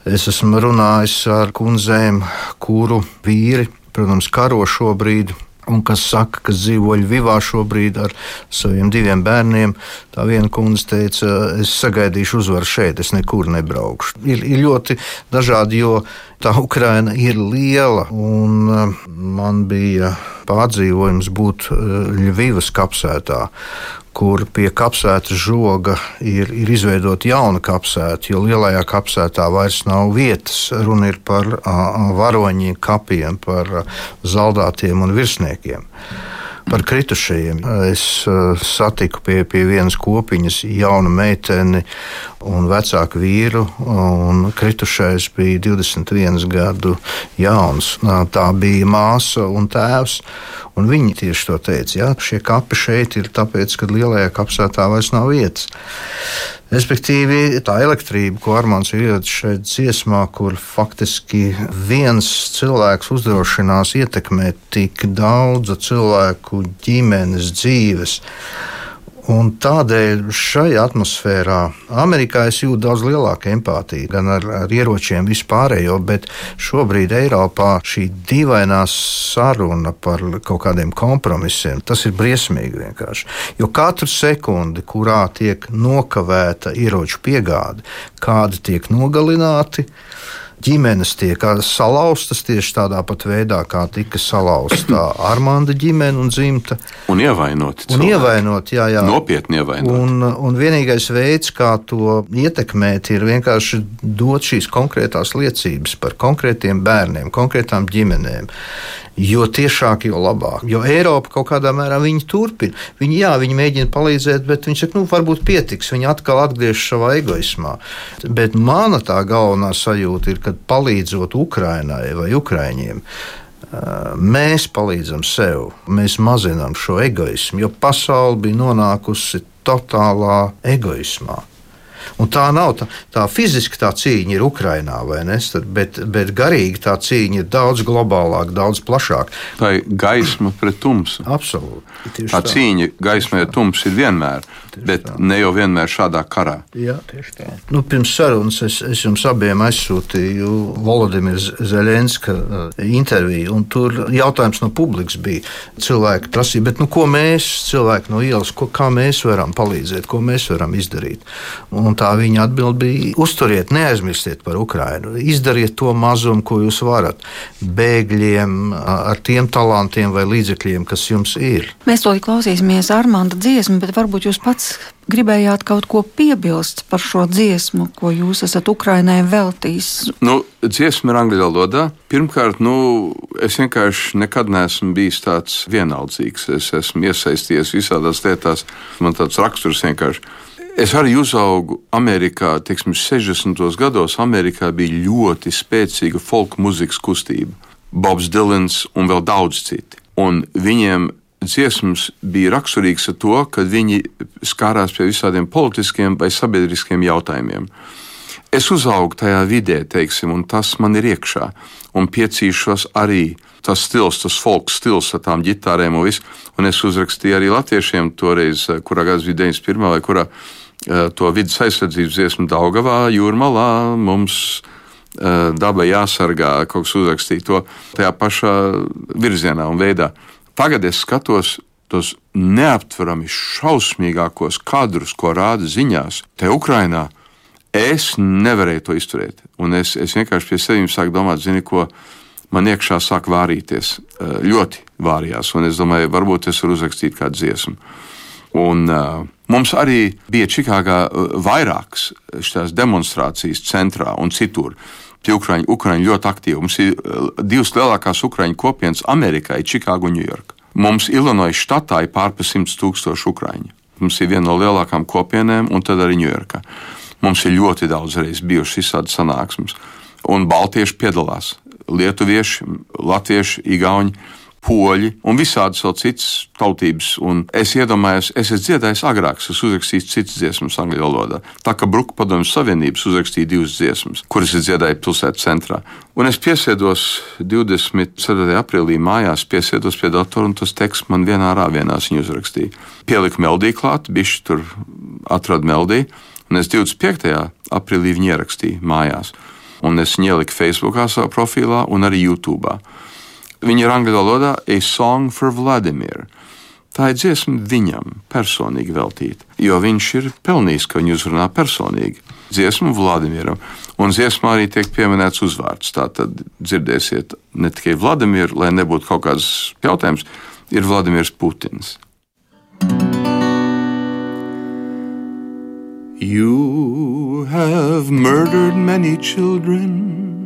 Es esmu runājis ar kundzēm, kuru vīri, protams, karo šobrīd. Un kas saka, ka dzīvo Ļuvijā šobrīd ar saviem diviem bērniem. Tā viena kundze teica, es sagaidīšu uzvaru šeit, es nekur nebraukšu. Ir, ir ļoti dažādi, jo tā Ukraina ir liela. Un man bija pārdzīvojums būt Ļuvijas kapsētā kur pie kapsētas žoga ir, ir izveidota jauna kapsēta, jo lielajā kapsētā vairs nav vietas. Runa ir par varoņiem, kapiem, par zaldātiem un virsniekiem par kritušajiem. Es satiku pie, pie vienas kopiņas jaunu meiteni un vecāku vīru, un kritušais bija 21 gadu jauns. Tā bija māsa un tēvs. Un viņi tieši to teica, ka šie kapi šeit ir tāpēc, ka lielajā kapsētā vairs nav vietas. Respektīvi, tā elektrība, ko Armāns ir ielicis šeit dziesmā, kur faktiski viens cilvēks uzdrošinās ietekmēt tik daudzu cilvēku ģimenes dzīves. Un tādēļ šajā atmosfērā Amerikā es jūtu daudz lielāku empātiju, gan ar, ar ieročiem, vispārējo, bet šobrīd Eiropā šī dīvainā saruna par kaut kādiem kompromisiem, tas ir briesmīgi vienkārši. Jo katru sekundi, kurā tiek nokavēta ieroču piegāde, kādi tiek nogalināti, ģimenes tiek salauztas tieši tādā pat veidā, kā tika salauzta [CLEARS THROAT] Armānda ģimene un dzimta. Un ievainot. Un ievainot, jā, jā. Nopietni ievainot. Un, un vienīgais veids, kā to ietekmēt, ir vienkārši dot šīs konkrētās liecības par konkrētiem bērniem, konkrētām ģimenēm. Jo tiešāk, jo labāk. Jo Eiropa kaut kādā mērā viņi turpina. Viņi, jā, viņi mēģina palīdzēt, bet viņi saka, nu, varbūt pietiks. Viņi atkal atgriežas savā egoismā. Bet mana tā galvenā sajūta ir, ka palīdzot Ukrainai vai Ukraiņiem, mēs palīdzam sev, mēs mazinām šo egoismu, jo pasaule bija nonākusi totālā egoismā. Un tā nav tā, tā fiziski tā cīņa ir Ukrajinā, bet, bet garīgi tā cīņa ir daudz globālāka, daudz plašāka. Tā ir gaisma pret tumsu. Absolūti. Tā, tā cīņa gaismai ar tumsu ir vienmēr, tieši bet tā. ne jau vienmēr šādā karā. Jā, tieši tā. Nu, pirms sarunas es, es jums abiem aizsūtīju Volodimiru Zelenska uh, interviju, un tur jautājums no publikas bija. Cilvēki prasīja, bet nu, ko mēs, cilvēki no ielas, ko, kā mēs varam palīdzēt, ko mēs varam izdarīt. Un tā viņa atbild bija: uzturiet, neaizmirstiet par Ukrajinu, izdariet to mazumu, ko jūs varat, bēgļiem, ar tiem talantiem vai līdzekļiem, kas jums ir. Mēs to klausīsimies Armānda dziesmu, bet varbūt jūs pats gribējāt kaut ko piebilst par šo dziesmu, ko jūs esat Ukrainai veltījis? Nu, dziesma ir angļu valodā. Pirmkārt, nu, es vienkārši nekad neesmu bijis tāds vienaldzīgs. Es esmu iesaistījies visādās lietās. Man tāds raksturs vienkārši Es arī uzaugu Amerikā, teiksim, 60. gados. Amerikā bija ļoti spēcīga folk mūzikas kustība. Bobs Dilans un vēl daudz citi. Un viņiem dziesmas bija raksturīgas ar to, ka viņi skārās pie visādiem politiskiem vai sabiedriskiem jautājumiem. Es uzaugu tajā vidē, teiksim, un tas man ir iekšā. Un piecīšos arī tas stils, tas folk stils ar tām ģitārēm un visu. Un es uzrakstīju arī latviešiem toreiz, kurā gads bija 91. vai kurā Eh, to vidas aizsardzības dziesmu Daugavā, Jūrmalā. Mums eh, daba jāsargā, kaut kas uzrakstīt to tajā pašā virzienā un veidā. Tagad es skatos tos neaptverami šausmīgākos kadrus, ko rāda ziņās. Te Ukrainā es nevarēju to izturēt. Un es, es vienkārši pie sevis sāku domāt, zini, ko man iekšā sāk vārīties. Eh, ļoti vārījās, un es domāju, varbūt es varu uzrakstīt kādu dziesmu. Un, uh, mums arī bija Čikāgā vairākas šīs demonstrācijas centrā un citur. Tie Ukrāņi, Ukrāņi ļoti aktīvi. Mums ir divas lielākās Ukrāņu kopienas Amerikā, Čikāga un Ņujorka. Mums Illinois štatā ir pārpa 100 tūkstoši Ukrāņu. Mums ir viena no lielākajām kopienām, un tad arī Ņujorkā. Mums ir ļoti daudz reizes bijušas visādas sanāksmes, un Baltieši piedalās. Lietuvieši, Latvieši, Igauni poļi un visādas vēl citas tautības. Un es iedomājos, es esmu dziedājis agrāk, es uzrakstīju citas dziesmas angļu valodā. Tā kā Bruka padomjas Savienības uzrakstīja divas dziesmas, kuras es dziedāju pilsētas centrā. Un es piesēdos 24. aprīlī mājās, piesēdos pie datora, un tas teksts man vienā rāvienā uzrakstīja. Pieliku meldiju klāt, bišķi tur atradu meldiju, un es 25. aprīlī viņu ierakstīju mājās. Un es ieliku Facebook savā profilā un arī YouTube. Viņa ir angļu valodā A Song for Vladimir. Tā ir dziesma viņam personīgi veltīta, jo viņš ir pelnījis, ka viņu uzrunā personīgi. Dziesma Vladimiram, un dziesmā arī tiek pieminēts uzvārds. Tā tad dzirdēsiet ne tikai Vladimiru, lai nebūtu kaut kāds jautājums, ir Vladimirs Putins. You have murdered many children.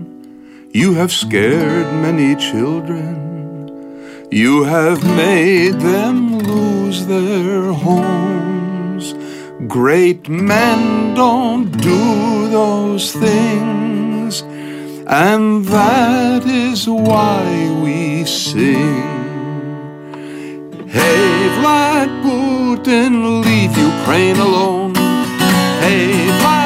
You have scared many children. You have made them lose their homes. Great men don't do those things, and that is why we sing. Hey, Vlad Putin, leave Ukraine alone. Hey, Vlad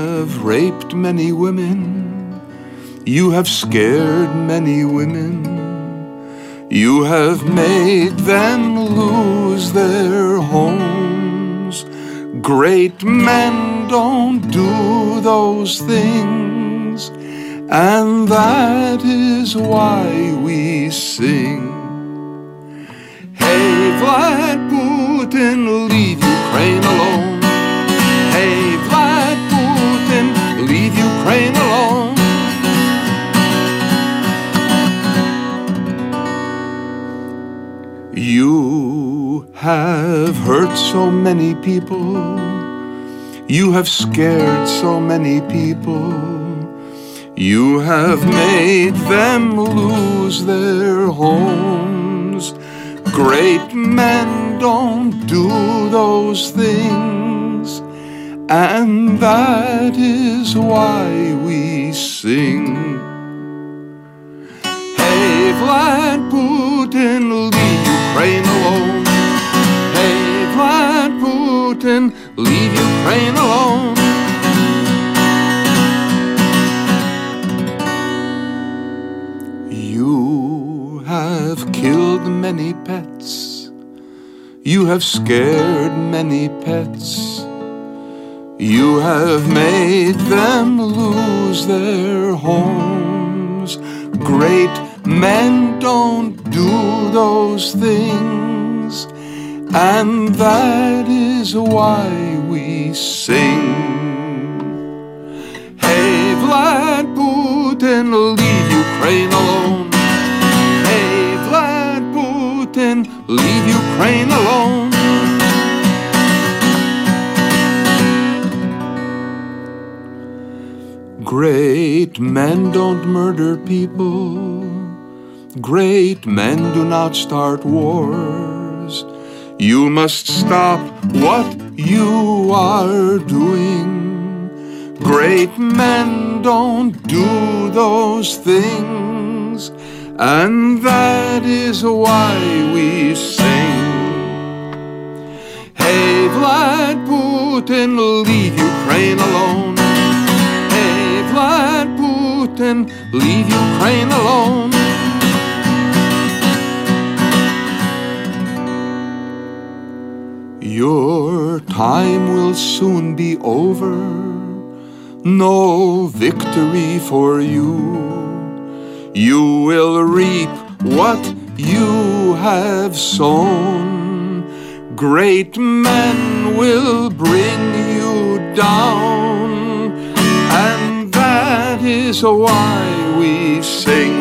have raped many women. You have scared many women. You have made them lose their homes. Great men don't do those things, and that is why we sing. Hey, Vlad Putin, leave Ukraine alone. Ukraine alone. You have hurt so many people. You have scared so many people. You have made them lose their homes. Great men don't do those things, and that is why we sing. Hey, Vlad Putin, leave Ukraine alone. Hey, Vlad Putin, leave Ukraine alone. You have killed many pets. You have scared many pets. You have made them lose their homes. Great men don't do those things, and that is why we sing. Hey, Vlad Putin, leave Ukraine alone. Hey, Vlad Putin, leave Ukraine alone. Great men don't murder people. Great men do not start wars. You must stop what you are doing. Great men don't do those things, and that is why we sing. Hey, Vlad Putin, leave Ukraine alone. Putin, leave Ukraine alone. Your time will soon be over. No victory for you. You will reap what you have sown. Great men will bring you down, and is why we sing.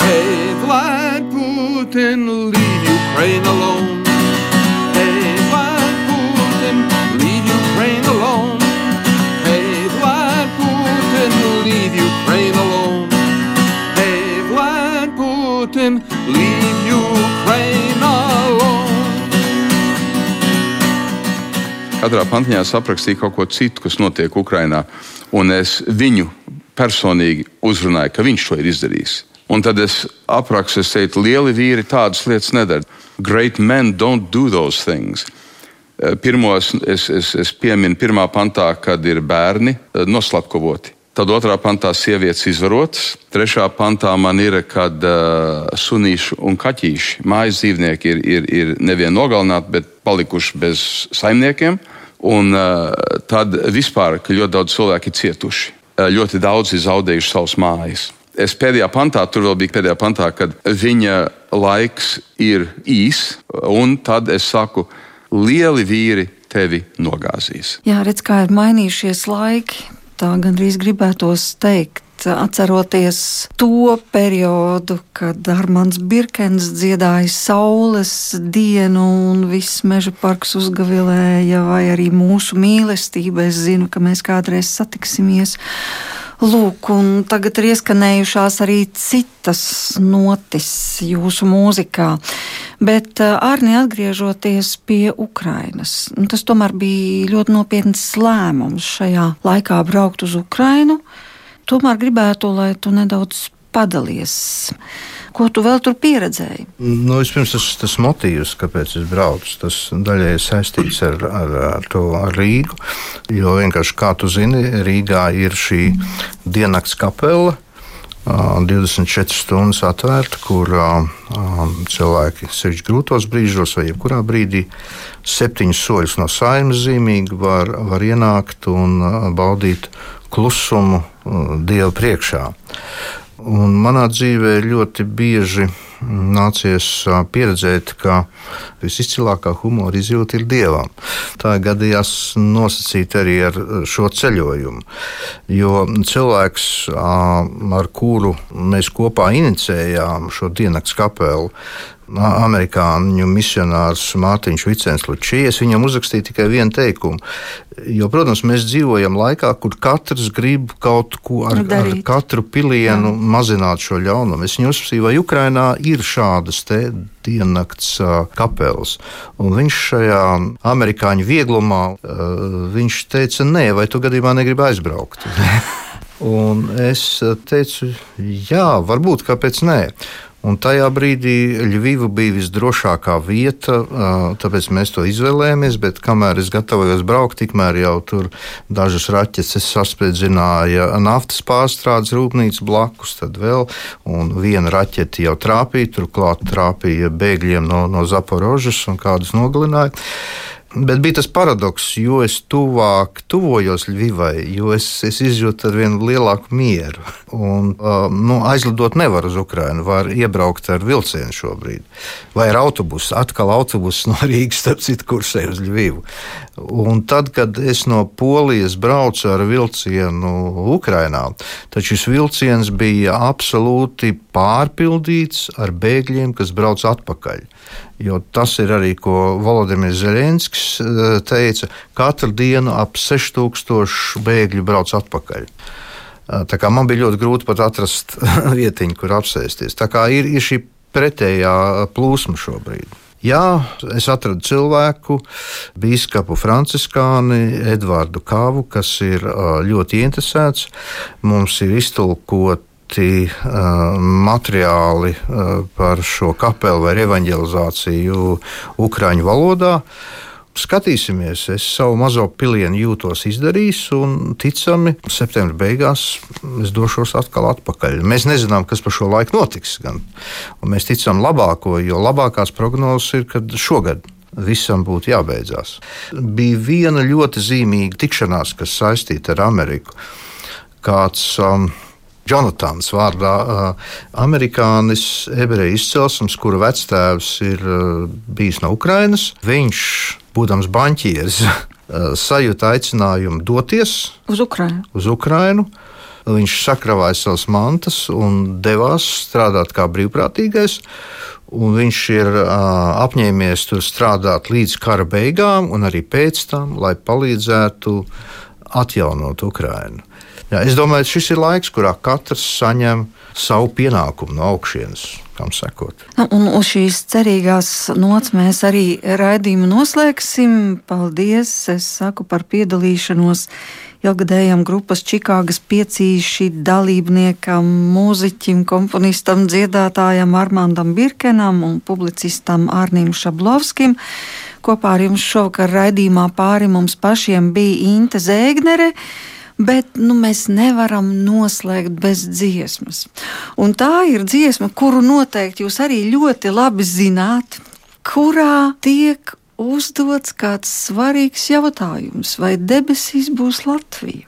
Hey, Vlad Putin, Katrā pantiņā es aprakstīju kaut ko citu, kas notiek Ukrajinā, un es viņu personīgi uzrunāju, ka viņš to ir izdarījis. Un tad es aprakstu, es teicu, lieli vīri tādas lietas nedara. Great men don't do those things. Eh, Pirmos es, es, es pieminu pirmā pantā, kad ir bērni eh, noslapkavoti. Tad otrā pantā sievietes izvarotas. Trešā pantā man ir, kad uh, sunīši un kaķīši, mājas dzīvnieki, ir, ir, ir nevien nogalināti, bet palikuši bez saimniekiem. Un uh, tad vispār, ļoti daudz cilvēku ir cietuši. Uh, ļoti daudz ir zaudējuši savas mājas. Es pēdējā pantā, tur vēl bija pēdējā pantā, kad viņa laiks ir īs, un tad es saku, lieli vīri tevi nogāzīs. Jā, redz, kā ir mainījušies laiki. Tā gandrīz gribētos teikt. Atceroties to periodu, kad Armāns Birkens dziedāja saules dienu un viss meža parks uzgavilēja, vai arī mūsu mīlestība, es zinu, ka mēs kādreiz satiksimies. Lūk, un tagad ir ieskanējušās arī citas notis jūsu mūzikā. Bet, Arni, atgriežoties pie Ukrainas, tas tomēr bija ļoti nopietns lēmums šajā laikā braukt uz Ukrainu. Tomēr gribētu, lai tu nedaudz padalies. Ko tu vēl tur pieredzēji? Nu, vispirms tas, tas motīvs, kāpēc es braucu, tas daļai saistīts ar, ar, ar to ar Rīgu. Jo vienkārši, kā tu zini, Rīgā ir šī diennakts kapela. 24 stundas atvērta, kur cilvēki sevišķi grūtos brīžos, vai jebkurā brīdī, septiņus soļus no saimnes zīmīgi var, var ienākt un baudīt klusumu Dieva priekšā. Un manā dzīvē ļoti bieži nācies pieredzēt, ka visizcilākā humora izjūta ir dievam. Tā gadījās nosacīt arī ar šo ceļojumu. Jo cilvēks, ar kuru mēs kopā inicējām šo diennakts kapelu, amerikāņu misionārs Mārtiņš Vicens Lučijas. Viņam uzrakstīja tikai vienu teikumu. Jo, protams, mēs dzīvojam laikā, kur katrs grib kaut ko ar, Darīt. ar katru pilienu Jā. mazināt šo ļaunumu. Es viņu uzspriežu, vai Ukrainā ir šādas diennakts kapelas. Un viņš šajā amerikāņu vieglumā viņš teica, nē, vai tu gadījumā negribi aizbraukt? [LAUGHS] Un es teicu, jā, varbūt, kāpēc nē. Un tajā brīdī Ļuviva bija visdrošākā vieta, tāpēc mēs to izvēlējāmies. Bet kamēr es gatavojos braukt, tikmēr jau tur dažas raķetes saspriedzināja naftas pārstrādes rūpnīcu blakus, tad vēl viena raķete jau trāpīja, turklāt trāpīja bēgļiem no, no Zaporožas un kādus nogalināja. Bet bija tas paradoks, jo es tuvāk tuvojos Ļuvivai, jo es, es izjūtu ar vien lielāku mieru. Un, uh, nu, aizlidot nevar uz Ukrajinu, var iebraukt ar vilcienu šobrīd. Vai ar autobusu, atkal autobuss no [LAUGHS] Rīgas, starp citu, kursē uz Ļuvivu. Un tad, kad es no Polijas braucu ar vilcienu Ukrajinā, tad šis vilciens bija absolūti pārpildīts ar bēgļiem, kas brauc atpakaļ. Jo tas ir arī, ko Volodimirs Zelenskis eh, teica, katru dienu ap 6000 bēgļu brauc atpakaļ. Eh, tā kā man bija ļoti grūti pat atrast [LAUGHS] vietiņu, kur apsēsties. Tā kā ir, ir šī pretējā plūsma šobrīd. Jā, es atradu cilvēku, biskupu Franciskāni, Edvardu Kāvu, kas ir eh, ļoti interesēts. Mums ir iztulkot iegūti uh, materiāli uh, par šo kapelu vai evanģelizāciju Ukrāņu valodā. Skatīsimies, es savu mazo pilienu jūtos izdarījis, un ticami, septembra beigās es došos atkal atpakaļ. Mēs nezinām, kas pa šo laiku notiks. Gan. Un mēs ticam labāko, jo labākās prognozes ir, ka šogad visam būtu jābeidzās. Bija viena ļoti zīmīga tikšanās, kas saistīta ar Ameriku. Kāds um, Jonatans vārdā, amerikānis, ebreju izcelsmes, kura vectēvs ir bijis no Ukrainas. Viņš, būdams banķieris, [LAUGHS] sajūta aicinājumu doties uz Ukrajinu. Uz Ukrainu. Viņš sakravāja savas mantas un devās strādāt kā brīvprātīgais. Viņš ir uh, apņēmies tur strādāt līdz kara beigām, un arī pēc tam, lai palīdzētu atjaunot Ukrajinu. Jā, es domāju, šis ir laiks, kurā katrs saņem savu pienākumu no augšas. Nu, un uz šīs cerīgās nots mēs arī raidījumu noslēgsim. Paldies! Es saku par piedalīšanos ilgadējam grupas Čikāgas piecīši dalībniekam, mūziķim, komponistam, dziedātājam Armandam Birkenam un publicistam Arnim Šablovskim. Kopā ar jums šovakar raidījumā pāri mums pašiem bija Inte Zēgnere bet nu, mēs nevaram noslēgt bez dziesmas. Un tā ir dziesma, kuru noteikti jūs arī ļoti labi zināt, kurā tiek uzdots kāds svarīgs jautājums, vai debesīs būs Latvija.